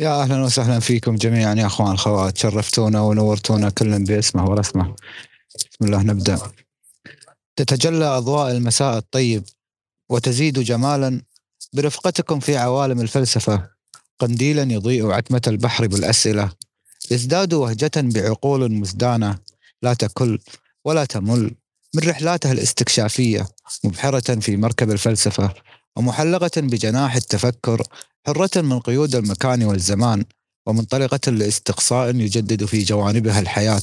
يا أهلا وسهلا فيكم جميعا يا أخوان. اخوات شرفتونا ونورتونا كل باسمه ورسمه. بسم الله نبدأ. تتجلى أضواء المساء الطيب وتزيد جمالا برفقتكم في عوالم الفلسفة. قنديلا يضيء عتمة البحر بالأسئلة. يزداد وهجة بعقول مزدانة. لا تكل ولا تمل من رحلاته الاستكشافية مبحرة في مركب الفلسفة. ومحلقة بجناح التفكر حرة من قيود المكان والزمان ومنطلقة لاستقصاء يجدد في جوانبها الحياة.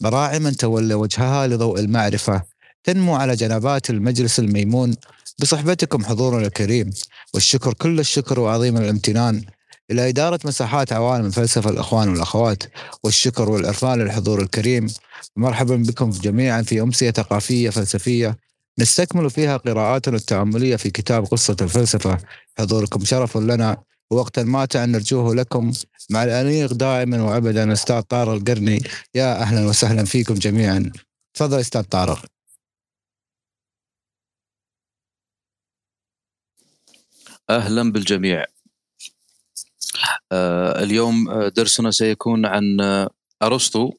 براعما تولى وجهها لضوء المعرفة. تنمو على جنبات المجلس الميمون. بصحبتكم حضورنا الكريم. والشكر كل الشكر وعظيم الامتنان. إلى إدارة مساحات عوالم الفلسفة الأخوان والأخوات. والشكر والإرفان للحضور الكريم. مرحبا بكم جميعا في أمسية ثقافية فلسفية. نستكمل فيها قراءاتنا التأملية في كتاب قصة الفلسفة. حضوركم شرف لنا. ووقتا ماتع نرجوه لكم. مع الأنيق دائما وأبدا أستاذ طارق القرني. يا أهلا وسهلا فيكم جميعا. تفضل أستاذ طارق. أهلا بالجميع. آه اليوم درسنا سيكون عن أرسطو.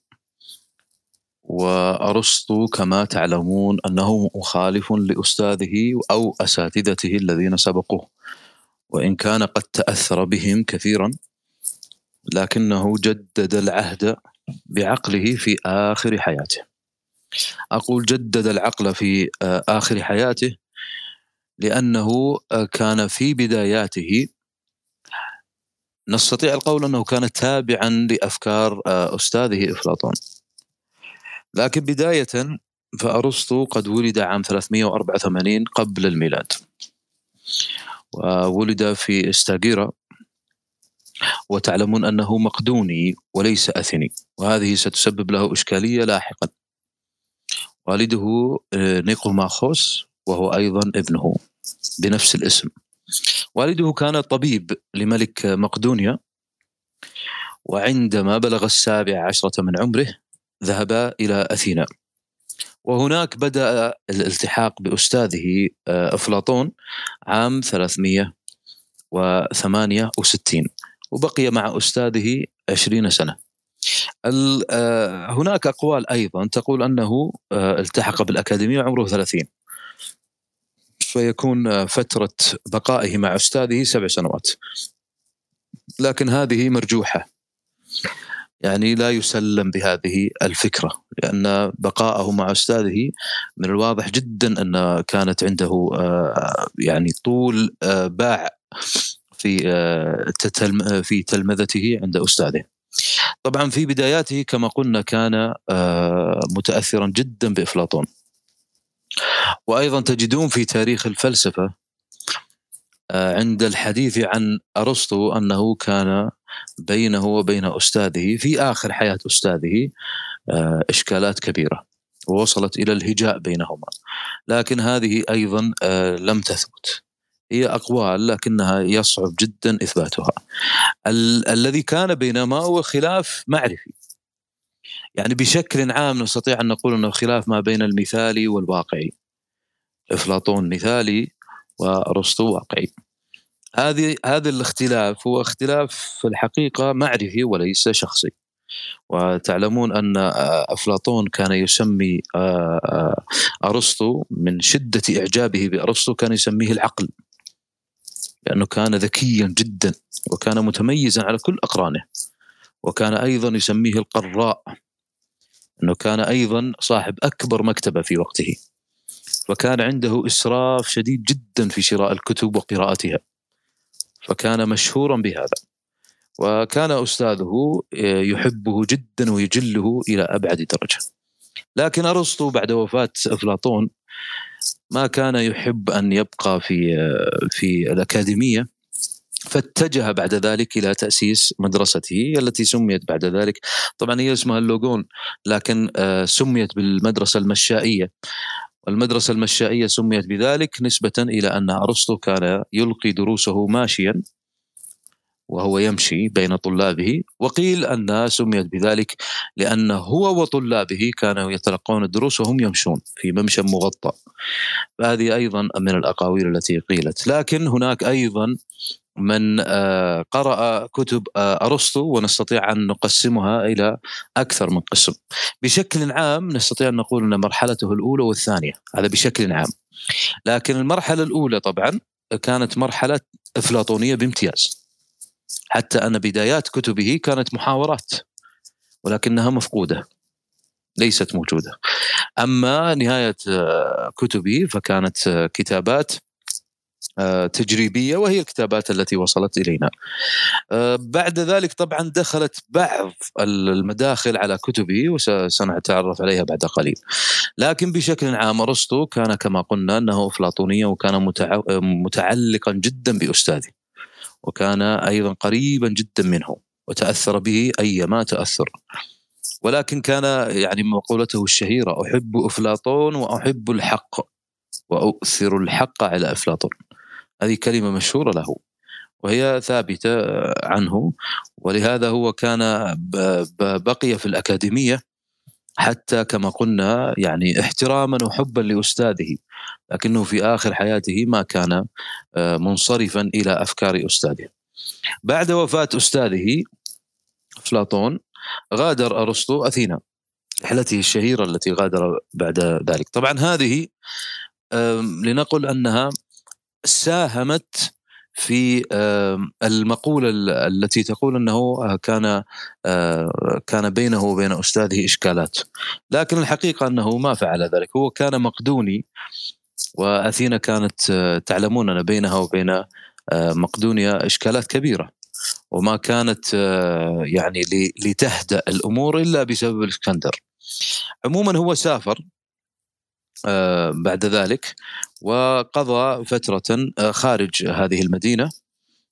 وأرسطو كما تعلمون أنه مخالف لأستاذه أو أساتذته الذين سبقوه وإن كان قد تأثر بهم كثيرا لكنه جدد العهد بعقله في آخر حياته. أقول جدد العقل في آخر حياته لأنه كان في بداياته نستطيع القول أنه كان تابعا لأفكار أستاذه أفلاطون. لكن بداية فأرسطو قد ولد عام 384 قبل الميلاد. وولد في إستاغيرا. وتعلمون أنه مقدوني وليس أثني وهذه ستسبب له إشكالية لاحقا. والده آه، نيقوماخوس وهو أيضا ابنه بنفس الاسم. والده كان طبيب لملك مقدونيا. وعندما بلغ السابع عشرة من عمره ذهبا إلى أثينا. وهناك بدأ الالتحاق بأستاذه آه، أفلاطون عام 368 وبقي مع أستاذه 20 سنة. آه، هناك أقوال أيضا تقول أنه آه، التحق بالأكاديمية عمره 30 فيكون فترة بقائه مع أستاذه سبع سنوات. لكن هذه مرجوحة. يعني لا يسلم بهذه الفكرة لأن بقاءه مع أستاذه من الواضح جدا أن كانت عنده آه، يعني طول آه، باع في آه، في تلمذته عند أستاذه. طبعا في بداياته كما قلنا كان متأثرا جدا بأفلاطون. وأيضا تجدون في تاريخ الفلسفة عند الحديث عن أرسطو أنه كان بينه وبين أستاذه في آخر حياة أستاذه آه، إشكالات كبيرة. ووصلت إلى الهجاء بينهما. لكن هذه أيضا آه، لم تثبت. هي أقوال لكنها يصعب جدا إثباتها. ال- الذي كان بينهما هو خلاف معرفي. يعني بشكل عام نستطيع أن نقول أنه خلاف ما بين المثالي والواقعي. أفلاطون مثالي وأرسطو واقعي. هذه هذا الاختلاف هو اختلاف في الحقيقة معرفي وليس شخصي. وتعلمون أن أفلاطون كان يسمي أرسطو من شدة إعجابه بأرسطو كان يسميه العقل. لأنه كان ذكيا جدا وكان متميزا على كل أقرانه. وكان أيضا يسميه القراء. إنه كان أيضا صاحب أكبر مكتبة في وقته. وكان عنده إسراف شديد جدا في شراء الكتب وقراءتها. فكان مشهورا بهذا. وكان أستاذه آه، يحبه جدا ويجله إلى أبعد درجة. لكن أرسطو بعد وفاة أفلاطون ما كان يحب أن يبقى في في الأكاديمية فاتجه بعد ذلك إلى تأسيس مدرسته التي سميت بعد ذلك. طبعا هي اسمها اللوغون لكن آه، سميت بالمدرسة المشائية. المدرسة المشائية سميت بذلك نسبة إلى أن أرسطو كان يلقي دروسه ماشيا وهو يمشي بين طلابه. وقيل أنها سميت بذلك لأن هو وطلابه كانوا يتلقون الدروس وهم يمشون في ممشى مغطى. فهذه أيضا من الأقاويل التي قيلت. لكن هناك أيضا من آه، قرأ كتب آه، أرسطو ونستطيع أن نقسمها إلى أكثر من قسم. بشكل عام نستطيع أن نقول أن مرحلته الأولى والثانية. هذا بشكل عام. لكن المرحلة الأولى طبعا كانت مرحلة أفلاطونية بامتياز. حتى أن بدايات كتبه كانت محاورات ولكنها مفقودة ليست موجودة. أما نهاية آه، كتبه فكانت كتابات تجريبية وهي الكتابات التي وصلت إلينا. آه، بعد ذلك طبعا دخلت بعض المداخل على كتبه وسنتعرف عليها بعد قليل. لكن بشكل عام أرسطو كان كما قلنا أنه افلاطونيا وكان متعلقا جدا باستاذه. وكان أيضا قريبا جدا منه وتأثر به أيما تأثر. ولكن كان يعني مقولته الشهيرة أحب أفلاطون وأحب الحق وأؤثر الحق على أفلاطون. هذه كلمة مشهورة له وهي ثابتة عنه ولهذا هو كان بقي في الأكاديمية حتى كما قلنا يعني احتراما وحبا لأستاذه لكنه في آخر حياته ما كان آه، منصرفا إلى أفكار أستاذه. بعد وفاة أستاذه أفلاطون غادر أرسطو أثينا رحلته الشهيرة التي غادر بعد ذلك. طبعا هذه لنقل أنها ساهمت في المقولة التي تقول أنه كان كان بينه وبين أستاذه إشكالات. لكن الحقيقة أنه ما فعل ذلك. هو كان مقدوني وأثينا كانت تعلمون أن بينها وبين مقدونيا إشكالات كبيرة. وما كانت يعني لتهدأ الأمور إلا بسبب الإسكندر. عموما هو سافر آه، بعد ذلك وقضى فترة آه، خارج هذه المدينة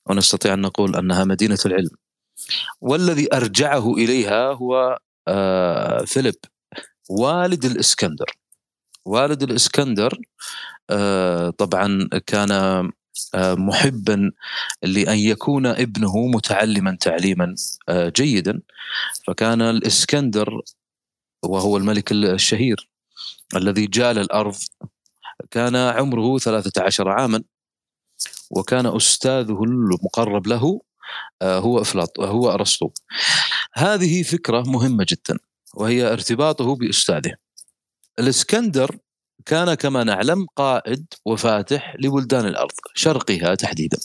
ونستطيع أن نقول أنها مدينة العلم. والذي أرجعه إليها هو آه، فيليب والد الإسكندر. والد الإسكندر طبعا كان محبا لأن يكون ابنه متعلما تعليما جيدا. فكان الإسكندر وهو الملك الشهير الذي جال الأرض كان عمره 13 عاما وكان أستاذه المقرب له آه، هو أفلاط هو أرسطو. هذه فكرة مهمة جدا وهي ارتباطه بأستاذه. الإسكندر كان كما نعلم قائد وفاتح لبلدان الأرض شرقها تحديدا.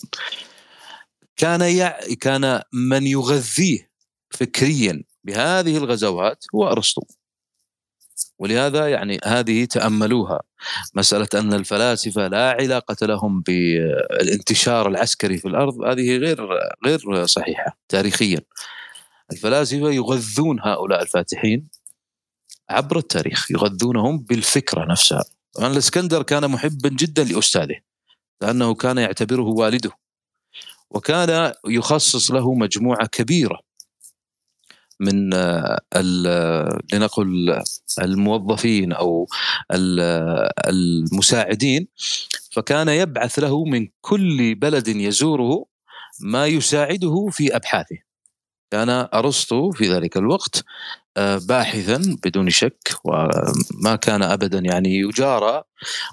كان يع... كان من يغذيه فكريا بهذه الغزوات هو أرسطو. ولهذا يعني هذه تأملوها. مسألة أن الفلاسفة لا علاقة لهم بالانتشار العسكري في الأرض هذه غير غير صحيحة تاريخيا. الفلاسفة يغذون هؤلاء الفاتحين عبر التاريخ يغذونهم بالفكرة نفسها. الإسكندر كان محبا جدا لأستاذه لأنه كان يعتبره والده وكان يخصص له مجموعة كبيرة من لنقل الموظفين أو المساعدين فكان يبعث له من كل بلد يزوره ما يساعده في أبحاثه. كان أرسطو في ذلك الوقت آه، باحثا بدون شك وما كان ابدا يعني يجارى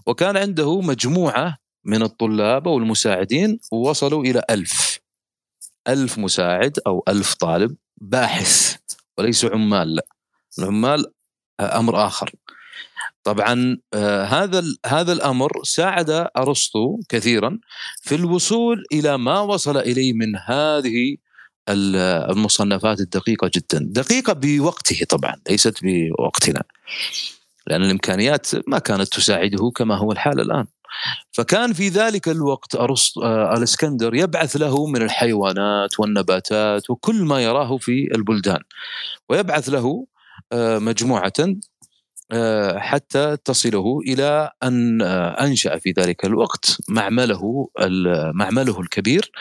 وكان عنده مجموعة من الطلاب أو المساعدين وصلوا إلى ألف ألف مساعد أو ألف طالب باحث وليسوا عمال. العمال أمر آخر. طبعا آه، هذا هذا الأمر ساعد أرسطو كثيرا في الوصول إلى ما وصل إليه من هذه المصنفات الدقيقة جدا. دقيقة بوقته طبعا ليست بوقتنا. لأن الإمكانيات ما كانت تساعده كما هو الحال الآن. فكان في ذلك الوقت أرسط... آه الاسكندر يبعث له من الحيوانات والنباتات وكل ما يراه في البلدان ويبعث له آه مجموعة حتى تصله إلى أن آه، أنشأ في ذلك الوقت معمله معمله الكبير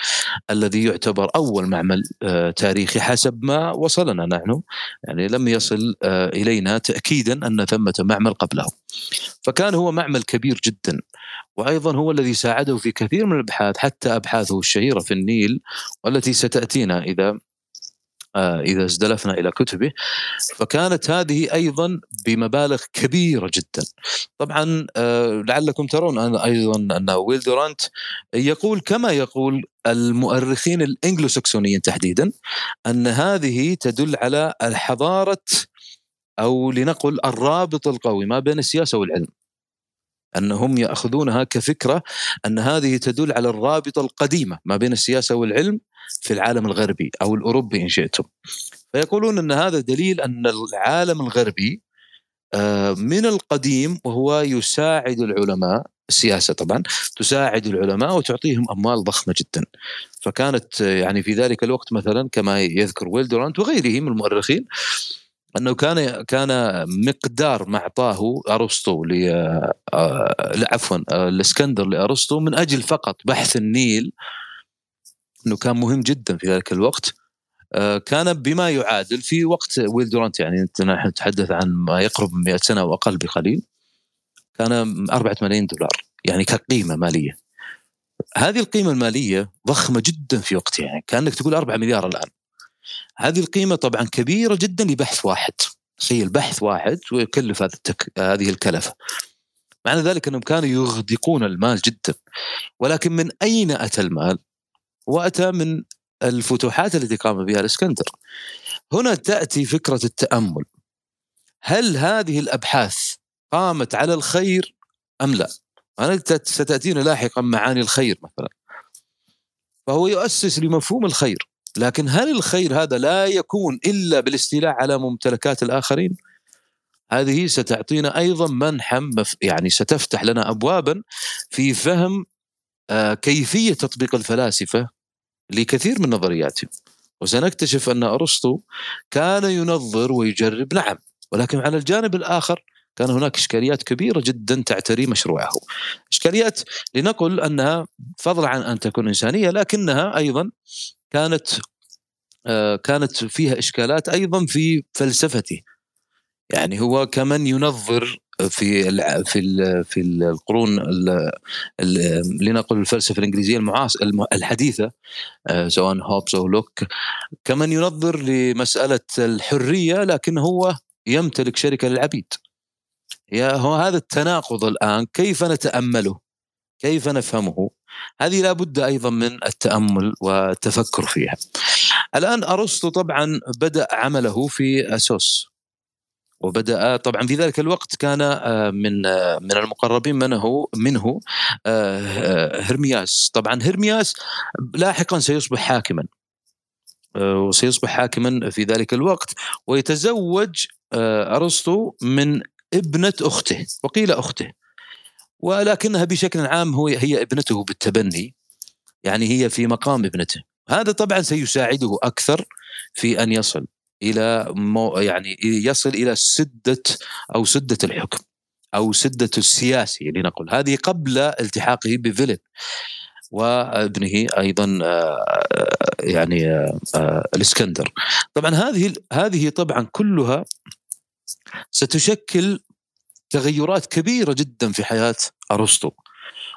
الذي يعتبر أول معمل آه، تاريخي حسب ما وصلنا نحن. يعني لم يصل آه، إلينا تأكيدا أن ثمة معمل قبله. فكان هو معمل كبير جدا وأيضا هو الذي ساعده في كثير من الأبحاث حتى أبحاثه الشهيرة في النيل والتي ستأتينا إذا آه، إذا ازدلفنا إلى كتبه. فكانت هذه أيضا بمبالغ كبيرة جدا. طبعا آه، لعلكم ترون أن أيضا أن ويل دورانت يقول كما يقول المؤرخين الانجلو ساكسونيين تحديدا أن هذه تدل على الحضارة أو لنقل الرابط القوي ما بين السياسة والعلم. أنهم يأخذونها كفكرة أن هذه تدل على الرابطه القديمة ما بين السياسة والعلم في العالم الغربي أو الأوروبي إن شئتم. فيقولون إن هذا دليل أن العالم الغربي آه، من القديم وهو يساعد العلماء السياسة طبعا تساعد العلماء وتعطيهم أموال ضخمة جدا. فكانت يعني في ذلك الوقت مثلا كما يذكر ويلدورانت وغيره من المؤرخين أنه كان كان مقدار ما أعطاه أرسطو ل آه، عفوا آه، الإسكندر لأرسطو من أجل فقط بحث النيل إنه كان مهم جدا في ذلك الوقت. آه، كان بما يعادل في وقت ويل دورانت يعني نحن نتحدث عن ما يقرب من 100 سنة واقل بقليل. كان 4 ملايين دولار يعني كقيمة مالية. هذه القيمة المالية ضخمة جدا في وقتها يعني كأنك تقول 4 مليار الآن. هذه القيمة طبعا كبيرة جدا لبحث واحد. تخيل بحث واحد ويكلف هذا التك... هذه الكلفة. معنى ذلك أنهم كانوا يغدقون المال جدا. ولكن من أين أتى المال؟ وأتى من الفتوحات التي قام بها الإسكندر هنا تأتي فكرة التأمل هل هذه الأبحاث قامت على الخير أم لا؟ أنا ستأتينا لاحقا معاني الخير مثلا فهو يؤسس لمفهوم الخير لكن هل الخير هذا لا يكون إلا بالاستيلاء على ممتلكات الآخرين؟ هذه ستعطينا أيضا منحا يعني ستفتح لنا ابوابا في فهم آه، كيفية تطبيق الفلاسفة لكثير من نظرياتهم وسنكتشف أن أرسطو كان ينظر ويجرب نعم ولكن على الجانب الآخر كان هناك إشكاليات كبيرة جدا تعتري مشروعه. إشكاليات لنقل أنها فضلا عن أن تكون إنسانية لكنها أيضا كانت آه، كانت فيها إشكالات أيضا في فلسفته يعني هو كمن ينظر في في في القرون لنقل الفلسفة الإنجليزية المعاصره الحديثة آه، سواء هوبس أو لوك كمن ينظر لمسألة الحرية لكن هو يمتلك شركة للعبيد يا هو هذا التناقض الآن كيف نتأمله؟ كيف نفهمه؟ هذه لابد أيضا من التأمل والتفكر فيها. الآن أرسطو طبعا بدأ عمله في أسوس وبدأ طبعا في ذلك الوقت كان آه، من آه، من المقربين منه منه آه، هرمياس. طبعا هرمياس لاحقا سيصبح حاكما. وسيصبح حاكما في ذلك الوقت. ويتزوج أرسطو من ابنة أخته وقيل أخته. ولكنها بشكل عام هو هي ابنته بالتبني. يعني هي في مقام ابنته. هذا طبعا سيساعده أكثر في أن يصل. إلى مو يعني يصل إلى سدة أو سدة الحكم أو سدة السياسي لنقل هذه قبل التحاقه بفيليب وابنه أيضا آه، يعني آه، الإسكندر. طبعا هذه هذه طبعا كلها ستشكل تغيرات كبيرة جدا في حياة أرسطو.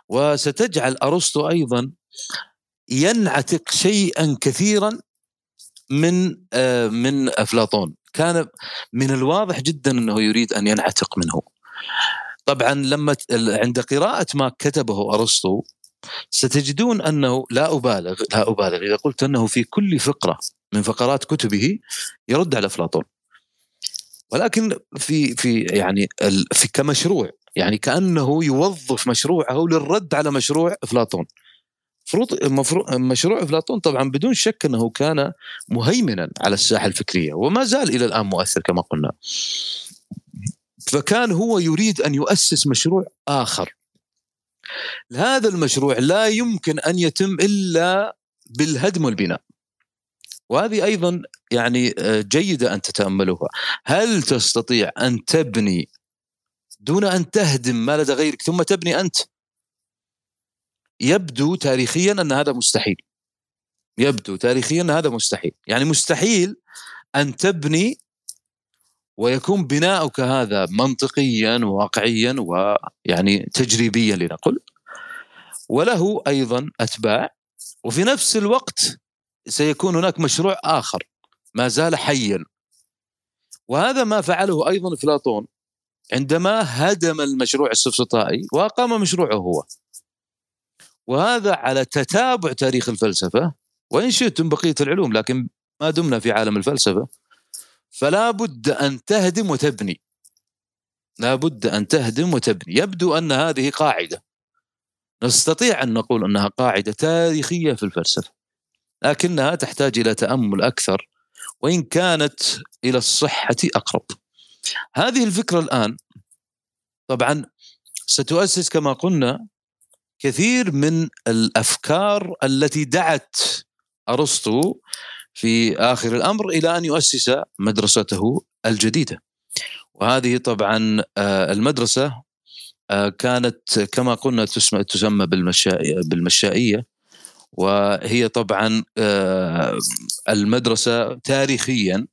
وستجعل أرسطو أيضا ينعتق شيئا كثيرا من آه، من أفلاطون. كان من الواضح جدا أنه يريد أن ينعتق منه. طبعا لما عند قراءة ما كتبه أرسطو ستجدون أنه لا أبالغ لا أبالغ. إذا قلت أنه في كل فقرة من فقرات كتبه يرد على أفلاطون. ولكن في في يعني في كمشروع يعني كأنه يوظف مشروعه للرد على مشروع أفلاطون. مفروض مشروع افلاطون طبعا بدون شك إنه كان مهيمنا على الساحة الفكرية وما زال إلى الآن مؤثر كما قلنا. فكان هو يريد أن يؤسس مشروع آخر. هذا المشروع لا يمكن أن يتم إلا بالهدم والبناء. وهذه أيضا يعني آه، جيدة أن تتأملوها. هل تستطيع أن تبني دون أن تهدم ما لدى غيرك ثم تبني أنت؟ يبدو تاريخيا أن هذا مستحيل. يبدو تاريخيا أن هذا مستحيل. يعني مستحيل أن تبني ويكون بناؤك هذا منطقيا وواقعيا ويعني تجريبيا لنقل. وله أيضا أتباع وفي نفس الوقت سيكون هناك مشروع آخر ما زال حيا. وهذا ما فعله أيضا افلاطون عندما هدم المشروع السفسطائي وأقام مشروعه هو. وهذا على تتابع تاريخ الفلسفة. وإن شئتم بقية العلوم لكن ما دمنا في عالم الفلسفة. فلا بد أن تهدم وتبني. لا بد أن تهدم وتبني. يبدو أن هذه قاعدة. نستطيع أن نقول أنها قاعدة تاريخية في الفلسفة. لكنها تحتاج إلى تأمل أكثر وإن كانت إلى الصحة أقرب. هذه الفكرة الآن طبعا ستؤسس كما قلنا كثير من الأفكار التي دعت أرسطو في آخر الأمر إلى أن يؤسس مدرسته الجديدة. وهذه طبعا آه، المدرسة آه، كانت كما قلنا تسمى بالمشائية. وهي طبعا آه، المدرسة تاريخيا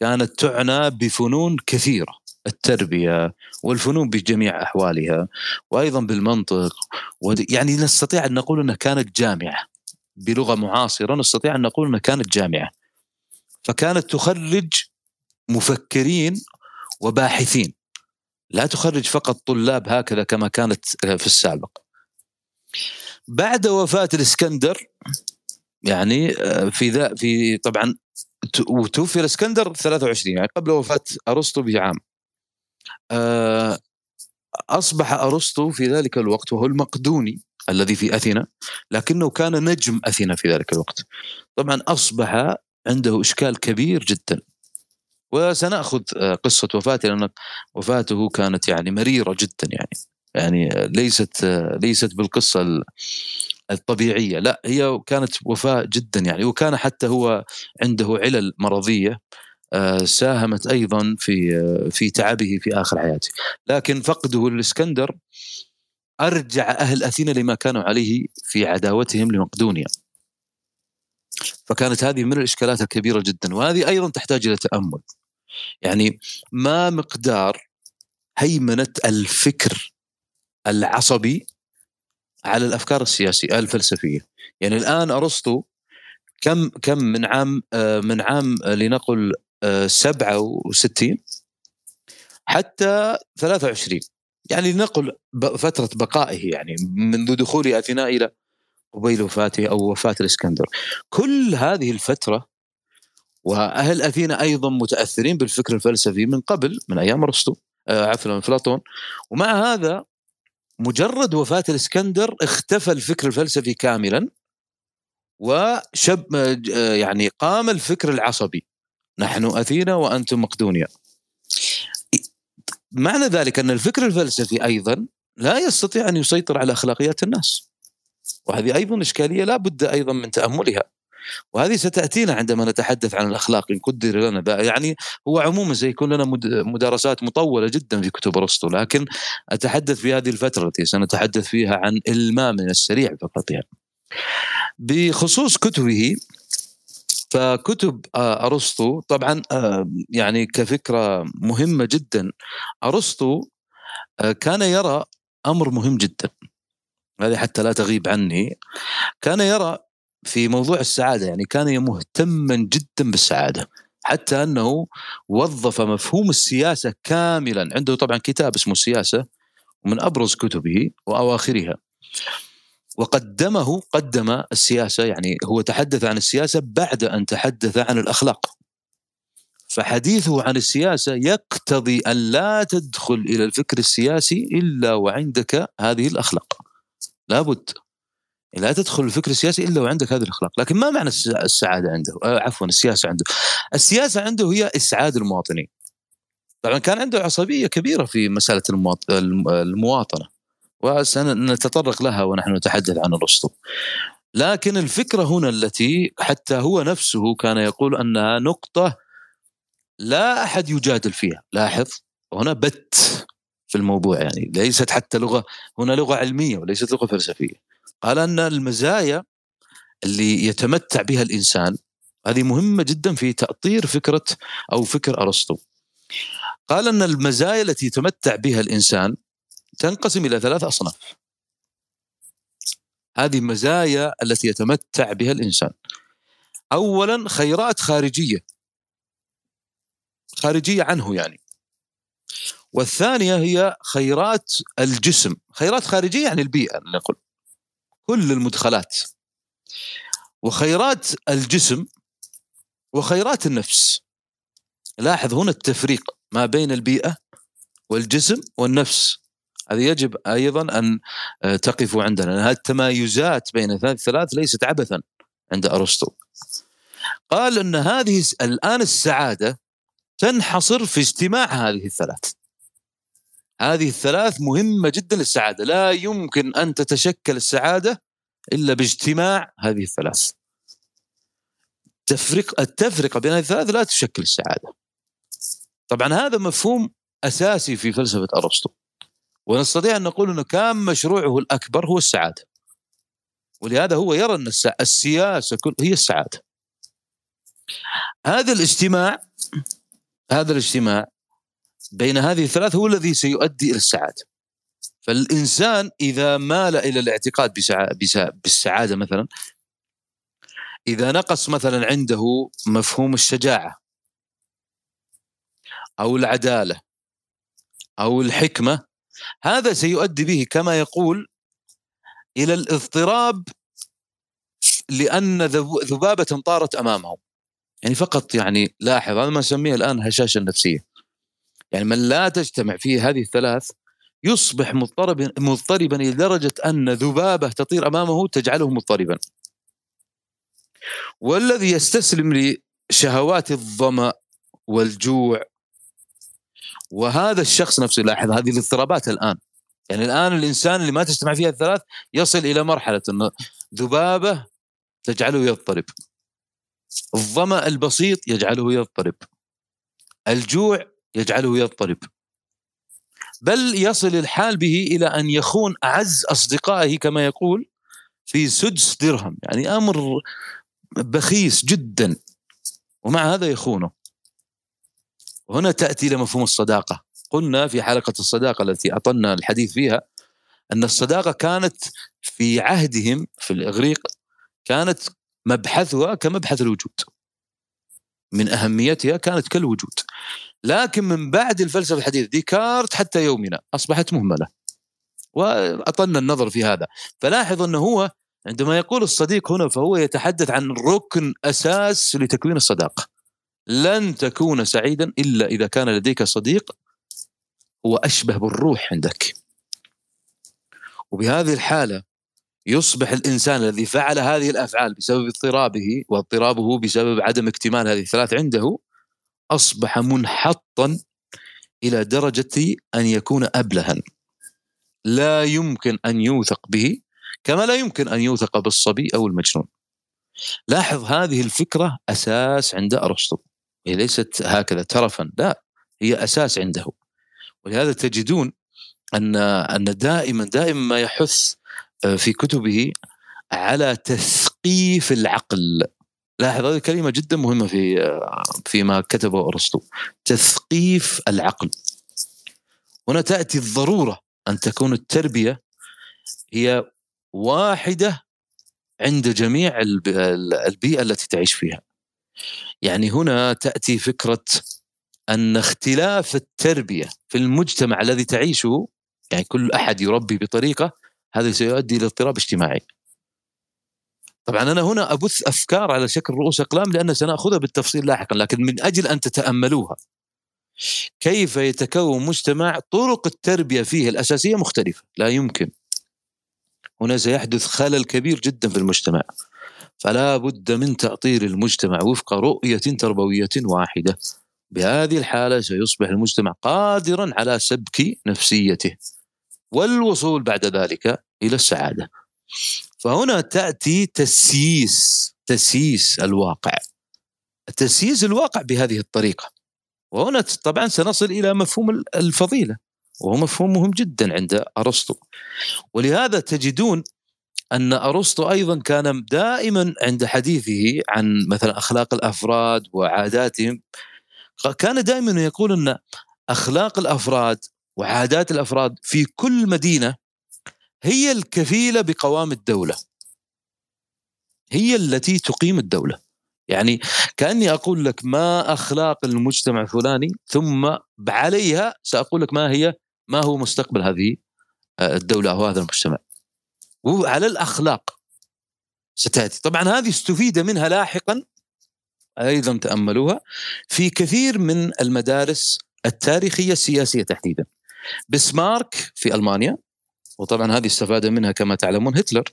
كانت تعنى بفنون كثيرة. التربية والفنون بجميع أحوالها وأيضا بالمنطق يعني نستطيع أن نقول إنها كانت جامعة. بلغة معاصرة نستطيع أن نقول إنها كانت جامعة. فكانت تخرج مفكرين وباحثين. لا تخرج فقط طلاب هكذا كما كانت في السابق. بعد وفاة الإسكندر يعني آه، في ذا في طبعا وتوفي الإسكندر 23 يعني قبل وفاة أرسطو بعام. آه، أصبح أرسطو في ذلك الوقت وهو المقدوني الذي في أثينا لكنه كان نجم أثينا في ذلك الوقت. طبعا أصبح عنده إشكال كبير جدا. وسنأخذ آه، قصة وفاته لأن وفاته كانت يعني مريرة جدا يعني. يعني ليست ليست بالقصة الطبيعية. لا هي كانت وفاة جدا يعني. وكان حتى هو عنده علل مرضية. آه، ساهمت أيضا في آه، في تعبه في آخر حياته. لكن فقده للاسكندر أرجع أهل أثينا لما كانوا عليه في عداوتهم لمقدونيا. فكانت هذه من الإشكالات الكبيرة جدا وهذه أيضا تحتاج إلى تأمل. يعني ما مقدار هيمنة الفكر العصبي على الأفكار السياسية الفلسفية. يعني الآن أرسطو كم كم من عام آه، من عام لنقل 67 آه، حتى 23 يعني لنقل فترة بقائه يعني منذ دخول أثينا إلى قبيل وفاته أو وفاة الإسكندر. كل هذه الفترة وأهل أثينا أيضا متأثرين بالفكر الفلسفي من قبل من أيام أرسطو آه، عفوا من افلاطون ومع هذا مجرد وفاة الإسكندر اختفى الفكر الفلسفي كاملا وشب آه، يعني قام الفكر العصبي. نحن أثينا وأنتم مقدونيا. معنى ذلك أن الفكر الفلسفي أيضا لا يستطيع أن يسيطر على أخلاقيات الناس. وهذه أيضا إشكالية لا بد أيضا من تأملها. وهذه ستأتينا عندما نتحدث عن الأخلاق إن قدر لنا. يعني هو عموما سيكون لنا مدارسات مطولة جدا في كتب أرسطو لكن أتحدث في هذه الفترة التي سنتحدث فيها عن المام السريع فقط يعني. بخصوص كتبه فكتب آه، أرسطو. طبعا آه، يعني كفكرة مهمة جدا. أرسطو آه، كان يرى أمر مهم جدا. هذه حتى لا تغيب عني. كان يرى في موضوع السعادة يعني كان مهتما جدا بالسعادة. حتى أنه وظف مفهوم السياسة كاملا. عنده طبعا كتاب اسمه السياسة ومن أبرز كتبه وأواخرها. وقدمه قدم السياسة يعني هو تحدث عن السياسة بعد أن تحدث عن الأخلاق فحديثه عن السياسة يقتضي أن لا تدخل إلى الفكر السياسي إلا وعندك هذه الأخلاق لابد لا تدخل الفكر السياسي إلا وعندك هذه الأخلاق، لكن ما معنى السعادة عنده؟ آه، عفوا السياسة عنده. السياسة عنده هي إسعاد المواطنين. طبعا كان عنده عصبية كبيرة في مسألة المواطنة. وسنتطرق لها ونحن نتحدث عن ارسطو. لكن الفكرة هنا التي حتى هو نفسه كان يقول انها نقطة لا أحد يجادل فيها، لاحظ هنا بت في الموضوع يعني ليست حتى لغة هنا لغة علمية وليست لغة فلسفية. قال أن المزايا اللي يتمتع بها الإنسان هذه مهمة جدا في تأطير فكرة أو فكر أرسطو. قال أن المزايا التي يتمتع بها الإنسان تنقسم إلى ثلاث أصناف. هذه مزايا التي يتمتع بها الإنسان. اولا خيرات خارجية. خارجية عنه يعني. والثانية هي خيرات الجسم. خيرات خارجية يعني البيئة نقول. كل المدخلات. وخيرات الجسم وخيرات النفس. لاحظ هنا التفريق ما بين البيئة والجسم والنفس. هذه يجب أيضا أن تقف عندنا هذه التمايزات بين الثلاث ليست عبثا عند أرسطو. قال أن هذه الآن السعادة تنحصر في اجتماع هذه الثلاث. هذه الثلاث مهمة جدا للسعادة. لا يمكن أن تتشكل السعادة إلا باجتماع هذه الثلاث. تفرق التفرقة بين هذه الثلاث لا تشكل السعادة. طبعا هذا مفهوم أساسي في فلسفة أرسطو. ونستطيع أن نقول أنه كان مشروعه الأكبر هو السعادة. ولهذا هو يرى أن السياسة هي السعادة. هذا الاجتماع هذا الاجتماع بين هذه الثلاث هو الذي سيؤدي إلى السعادة. فالإنسان إذا مال إلى الاعتقاد بالسعادة مثلا إذا نقص مثلا عنده مفهوم الشجاعة أو العدالة أو الحكمة هذا سيؤدي به كما يقول إلى الاضطراب لأن ذبابة طارت امامه يعني فقط يعني لاحظ هذا ما نسميه الآن هشاشة نفسية. يعني من لا تجتمع فيه هذه الثلاث يصبح مضطربا مضطربا إلى درجة أن ذبابة تطير أمامه تجعله مضطربا. والذي يستسلم لشهوات الظمأ والجوع وهذا الشخص نفسه لاحظ هذه الاضطرابات الآن. يعني الآن الإنسان اللي ما تجتمع فيها الثلاث يصل إلى مرحلة إنه ذبابة تجعله يضطرب. الظمأ البسيط يجعله يضطرب. الجوع يجعله يضطرب. بل يصل الحال به إلى أن يخون أعز أصدقائه كما يقول في سدس درهم. يعني أمر بخيس جدا. ومع هذا يخونه. وهنا تأتي إلى مفهوم الصداقة. قلنا في حلقة الصداقة التي أطلنا الحديث فيها أن الصداقة كانت في عهدهم في الإغريق كانت مبحثها كمبحث الوجود. من أهميتها كانت كالوجود. لكن من بعد الفلسفة الحديثة ديكارت حتى يومنا أصبحت مهملة. وأطلنا النظر في هذا. فلاحظ أنه هو عندما يقول الصديق هنا فهو يتحدث عن ركن أساس لتكوين الصداقة. لن تكون سعيدا إلا إذا كان لديك صديق هو اشبه بالروح عندك. وبهذه الحالة يصبح الإنسان الذي فعل هذه الأفعال بسبب اضطرابه واضطرابه بسبب عدم اكتمال هذه الثلاث عنده أصبح منحطا إلى درجة أن ان ابلها. لا يمكن أن يوثق به كما لا يمكن أن يوثق بالصبي أو المجنون. لاحظ هذه الفكرة أساس عند أرسطو. هي ليست هكذا ترفا لا هي أساس عنده. ولهذا تجدون أن أن دائما دائما ما يحث آه، في كتبه على تثقيف العقل. لاحظ هذه كلمة جدا مهمة في آه، فيما كتبه أرسطو تثقيف العقل. هنا تأتي الضرورة أن تكون التربية هي واحدة عند جميع البيئة التي تعيش فيها. يعني هنا تأتي فكرة أن اختلاف التربية في المجتمع الذي تعيشه يعني كل أحد يربي بطريقة هذا سيؤدي إلى اضطراب اجتماعي. طبعا أنا هنا أبث أفكار على شكل رؤوس أقلام لأن سنأخذها بالتفصيل لاحقا لكن من أجل أن تتأملوها. كيف يتكون مجتمع طرق التربية فيه الأساسية مختلفة لا يمكن. هنا سيحدث خلل كبير جدا في المجتمع. فلا بد من تأطير المجتمع وفق رؤية تربوية واحدة بهذه الحالة سيصبح المجتمع قادرا على سبك نفسيته والوصول بعد ذلك إلى السعادة. فهنا تأتي تسييس تسييس الواقع. تسييس الواقع بهذه الطريقة. وهنا طبعا سنصل إلى مفهوم الفضيلة وهو مفهوم مهم جدا عند أرسطو. ولهذا تجدون أن أرسطو أيضا كان دائما عند حديثه عن مثلا أخلاق الأفراد وعاداتهم. كان دائما يقول أن أخلاق الأفراد وعادات الأفراد في كل مدينة هي الكفيلة بقوام الدولة. هي التي تقيم الدولة. يعني كأني أقول لك ما أخلاق المجتمع الفلاني ثم عليها سأقول لك ما هي ما هو مستقبل هذه آه، الدولة أو هذا المجتمع. وعلى الأخلاق ستأتي. طبعا هذه استفيد منها لاحقا أيضا تأملوها في كثير من المدارس التاريخية السياسية تحديدا. بسمارك في ألمانيا وطبعا هذه استفاد منها كما تعلمون هتلر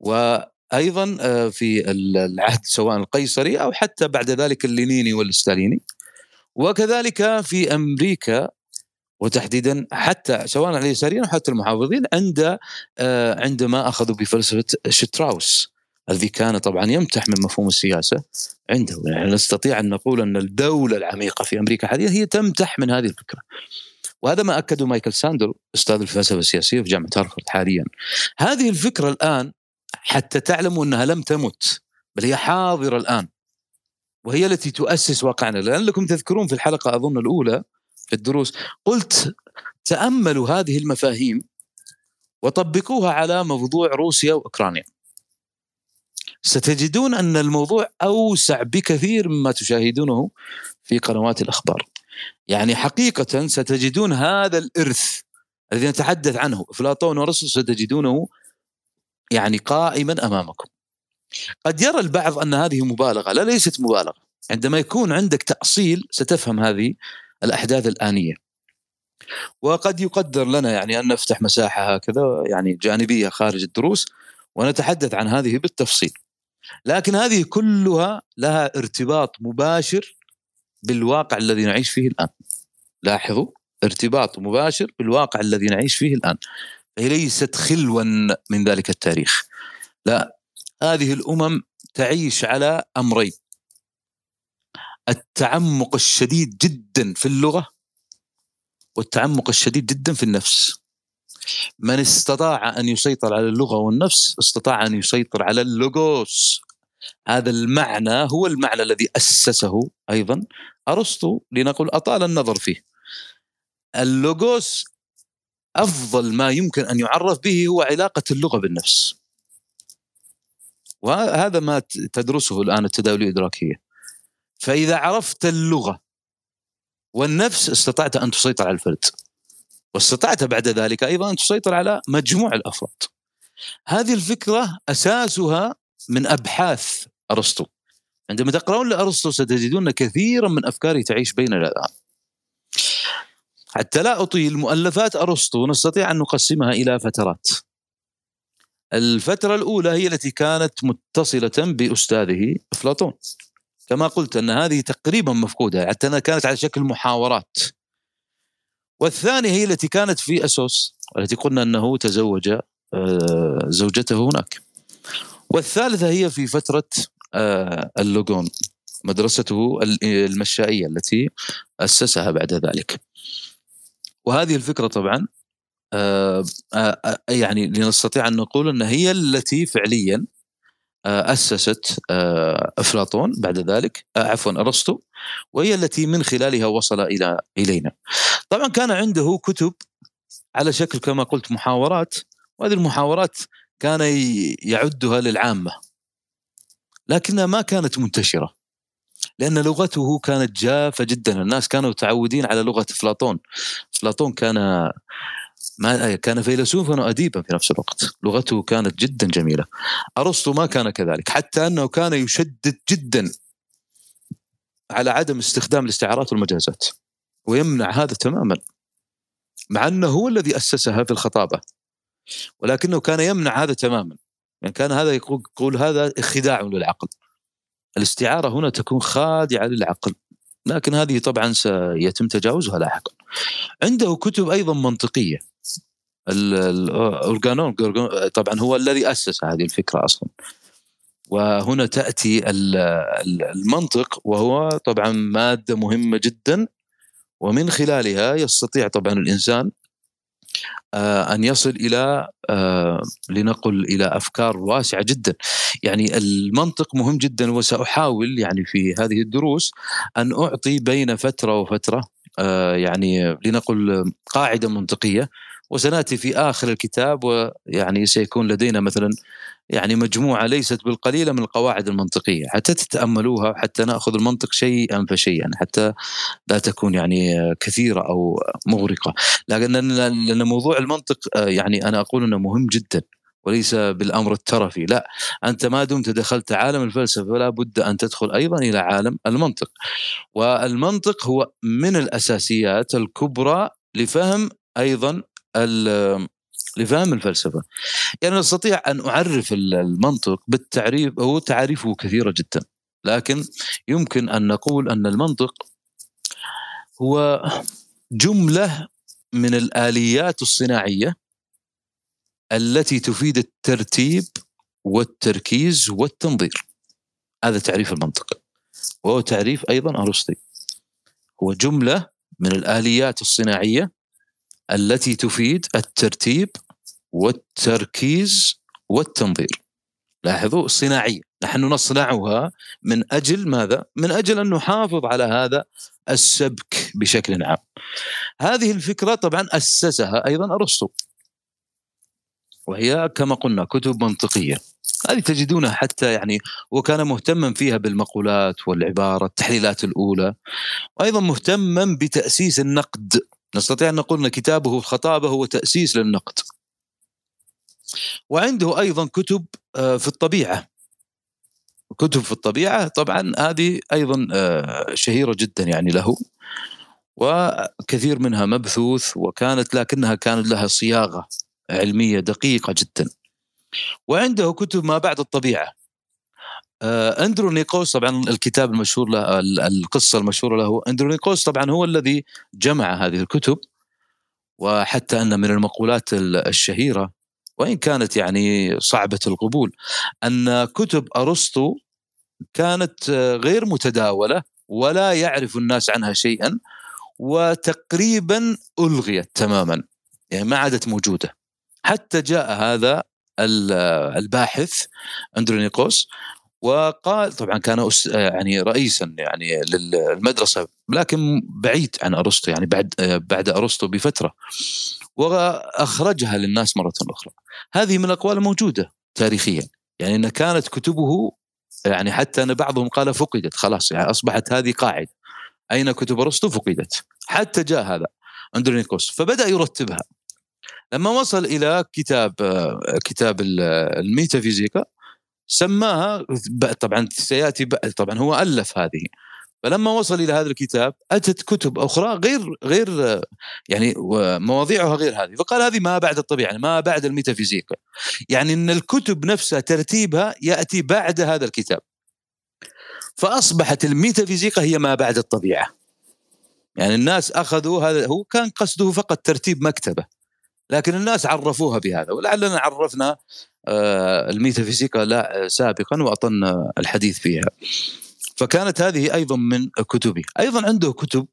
وأيضا آه، في العهد سواء القيصري أو حتى بعد ذلك اللينيني والستاليني. وكذلك في أمريكا وتحديدا حتى سواء اليساريين حتى المحافظين عند آه، عندما أخذوا بفلسفة شتراوس الذي كان طبعا يمتح من مفهوم السياسة عنده يعني نستطيع أن نقول أن الدولة العميقة في أمريكا حاليا هي تمتح من هذه الفكرة. وهذا ما اكده مايكل ساندر أستاذ الفلسفة السياسية في جامعة هارفرد حاليا. هذه الفكرة الآن حتى تعلموا أنها لم تمت بل هي حاضرة الآن. وهي التي تؤسس واقعنا لعلكم تذكرون في الحلقة أظن الأولى في الدروس قلت تأملوا هذه المفاهيم وطبقوها على موضوع روسيا وأوكرانيا. ستجدون أن الموضوع أوسع بكثير مما تشاهدونه في قنوات الأخبار. يعني حقيقة ستجدون هذا الإرث الذي نتحدث عنه أفلاطون ورسل ستجدونه يعني قائما أمامكم. قد يرى البعض أن هذه مبالغة، لا ليست مبالغة. عندما يكون عندك تأصيل ستفهم هذه الأحداث الآنية. وقد يقدر لنا يعني أن نفتح مساحة هكذا يعني جانبية خارج الدروس ونتحدث عن هذه بالتفصيل. لكن هذه كلها لها ارتباط مباشر بالواقع الذي نعيش فيه الآن لاحظوا ارتباط مباشر بالواقع الذي نعيش فيه الآن هي ليست خلوا من ذلك التاريخ لا هذه الأمم تعيش على أمرين التعمق الشديد جدا في اللغة والتعمق الشديد جدا في النفس. من استطاع أن يسيطر على اللغة والنفس استطاع أن يسيطر على اللوغوس هذا المعنى هو المعنى الذي أسسه أيضا أرسطو لنقول أطال النظر فيه. اللوغوس أفضل ما يمكن أن يعرف به هو علاقة اللغة بالنفس. وهذا ما تدرسه الآن التداول الإدراكية. فإذا عرفت اللغة والنفس استطعت أن تسيطر على الفرد واستطعت بعد ذلك أيضا أن تسيطر على مجموع الأفراد. هذه الفكرة أساسها من أبحاث أرسطو. عندما تقرؤون لأرسطو ستجدون كثيرا من افكاره تعيش بيننا الآن. حتى لا أطيل مؤلفات أرسطو نستطيع أن نقسمها إلى فترات. الفترة الأولى هي التي كانت متصلة بأستاذه أفلاطون. كما قلت أن هذه تقريبا مفقودة حتى أنها كانت على شكل محاورات. والثانية هي التي كانت في أسوس التي قلنا أنه تزوج آه، زوجته هناك. والثالثة هي في فترة آه، اللوغون مدرسته المشائية التي أسسها بعد ذلك. وهذه الفكرة طبعا آه، يعني لنستطيع أن نقول أن هي التي فعليا أسست أفلاطون بعد ذلك. عفوا أرسطو. وهي التي من خلالها وصل إلى إلينا. طبعا كان عنده كتب على شكل كما قلت محاورات وهذه المحاورات كان يعدها للعامة. لكنها ما كانت منتشرة لأن لغته كانت جافة جدا. الناس كانوا متعودين على لغة أفلاطون. أفلاطون كان ما كان فيلسوفا وأديبا في نفس الوقت. لغته كانت جدا جميلة. أرسطو ما كان كذلك حتى أنه كان يشدد جدا على عدم استخدام الاستعارات والمجازات ويمنع هذا تماما مع أنه هو الذي اسسها في الخطابة ولكنه كان يمنع هذا تماما. يعني كان هذا يقول هذا خداع للعقل. الاستعارة هنا تكون خادعة للعقل. لكن هذه طبعا سيتم تجاوزها لاحقا. عنده كتب أيضا منطقية. الاورجانون طبعا هو الذي أسس هذه الفكرة أصلا. وهنا تأتي المنطق وهو طبعا مادة مهمة جدا ومن خلالها يستطيع طبعا الإنسان آه، أن يصل إلى آه، لنقل إلى أفكار واسعة جدا. يعني المنطق مهم جدا وسأحاول يعني في هذه الدروس أن أعطي بين فترة وفترة آه، يعني لنقل قاعدة منطقية وسنأتي في آخر الكتاب ويعني سيكون لدينا مثلا يعني مجموعة ليست بالقليلة من القواعد المنطقية حتى تتأملوها حتى نأخذ المنطق شيئا فشيئا حتى لا تكون يعني كثيرة أو مغرقة. لكن لأن موضوع المنطق يعني أنا أقول أنه مهم جدا وليس بالأمر الترفي. لا أنت ما دمت دخلت عالم الفلسفة فلا بد أن تدخل أيضا إلى عالم المنطق. والمنطق هو من الأساسيات الكبرى لفهم أيضا لفهم الفلسفة. يعني استطيع أن أعرف المنطق بالتعريف هو تعريفه كثيرة جدا. لكن يمكن أن نقول أن المنطق هو جملة من الآليات الصناعية التي تفيد الترتيب والتركيز والتنظير. هذا تعريف المنطق. وهو تعريف أيضا ارسطي هو جملة من الآليات الصناعية التي تفيد الترتيب والتركيز والتنظير. لاحظوا صناعية. نحن نصنعها من أجل ماذا؟ من أجل أن نحافظ على هذا السبك بشكل عام. هذه الفكرة طبعا أسسها أيضا أرسطو. وهي كما قلنا كتب منطقية. هذه تجدونها حتى يعني وكان مهتما فيها بالمقولات والعباره التحليلات الأولى. وأيضا مهتما بتأسيس النقد. نستطيع أن نقول أن كتابه الخطابه هو تأسيس للنقد. وعنده أيضا كتب آه، في الطبيعة. كتب في الطبيعة طبعا هذه أيضا آه، شهيرة جدا يعني له وكثير منها مبثوث وكانت لكنها كان لها صياغة علمية دقيقة جدا. وعنده كتب ما بعد الطبيعة. آه، اندرونيكوس طبعا الكتاب المشهور له القصة المشهورة له اندرونيكوس طبعا هو الذي جمع هذه الكتب وحتى أن من المقولات الشهيرة وإن كانت يعني صعبة القبول أن كتب أرسطو كانت غير متداولة ولا يعرف الناس عنها شيئا وتقريبا ألغيت تماما يعني ما عادت موجودة. حتى جاء هذا الباحث اندرونيكوس وقال طبعا كان يعني رئيسا يعني للمدرسة لكن بعيد عن أرسطو يعني بعد بعد أرسطو بفترة. وأخرجها للناس مرة أخرى. هذه من الأقوال الموجودة تاريخيا. يعني إن كانت كتبه يعني حتى أن بعضهم قال فقدت خلاص يعني أصبحت هذه قاعدة. أين كتب أرسطو؟ فقدت. حتى جاء هذا أندرونيكوس. فبدأ يرتبها. لما وصل إلى كتاب كتاب الميتافيزيقا سماها طبعا سيأتي طبعا هو ألف هذه. فلما وصل إلى هذا الكتاب أتت كتب أخرى غير غير يعني مواضيعها غير هذه. فقال هذه ما بعد الطبيعة يعني ما بعد الميتافيزيقا يعني إن الكتب نفسها ترتيبها يأتي بعد هذا الكتاب. فأصبحت الميتافيزيقا هي ما بعد الطبيعة. يعني الناس أخذوا هذا هو كان قصده فقط ترتيب مكتبة. لكن الناس عرفوها بهذا ولعلنا عرفنا آه، الميتافيزيقا لا سابقا وأطلنا الحديث فيها. فكانت هذه أيضا من كتبه أيضا عنده كتب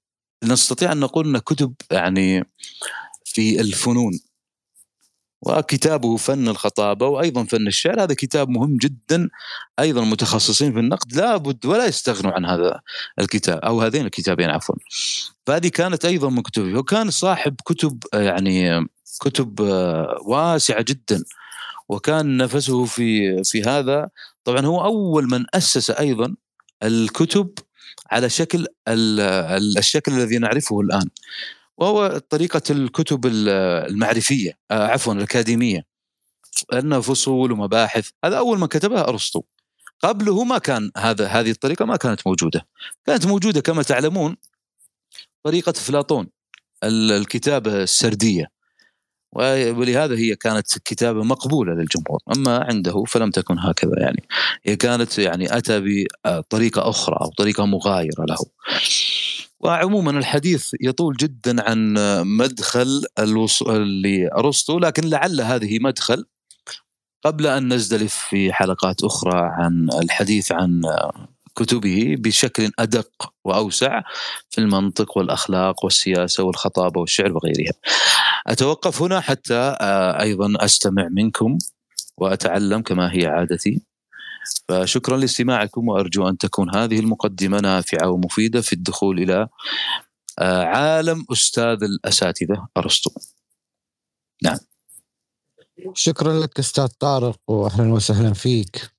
نستطيع أن نقول ان كتب يعني في الفنون. وكتابه فن الخطابة وأيضا فن الشعر. هذا كتاب مهم جدا أيضا متخصصين في النقد لابد ولا يستغنوا عن هذا الكتاب أو هذين الكتابين عفوا. فهذه كانت أيضا من كتبه وكان صاحب كتب يعني كتب واسعة جدا. وكان نفسه في في هذا. طبعا هو أول من أسس أيضا الكتب على شكل الشكل الذي نعرفه الآن. وهو طريقة الكتب المعرفية آه، عفوا الأكاديمية. انها فصول ومباحث. هذا أول من كتبها أرسطو. قبله ما كان هذا هذه الطريقة ما كانت موجودة. كانت موجودة كما تعلمون طريقة افلاطون الكتابة السردية. ولهذا هي كانت كتابة مقبولة للجمهور. أما عنده فلم تكن هكذا يعني. هي كانت يعني أتى بطريقة أخرى أو طريقة مغايرة له. وعموما الحديث يطول جدا عن مدخل الوصول لأرسطو لكن لعل هذه مدخل قبل أن نزدلف في حلقات أخرى عن الحديث عن كتبه بشكل أدق وأوسع في المنطق والأخلاق والسياسة والخطابة والشعر وغيرها. أتوقف هنا حتى آه، أيضا أستمع منكم وأتعلم كما هي عادتي. فشكرا لاستماعكم وأرجو أن تكون هذه المقدمة نافعة ومفيدة في الدخول إلى آه، عالم أستاذ الأساتذة أرسطو. نعم. شكرا لك أستاذ طارق واهلا وسهلا فيك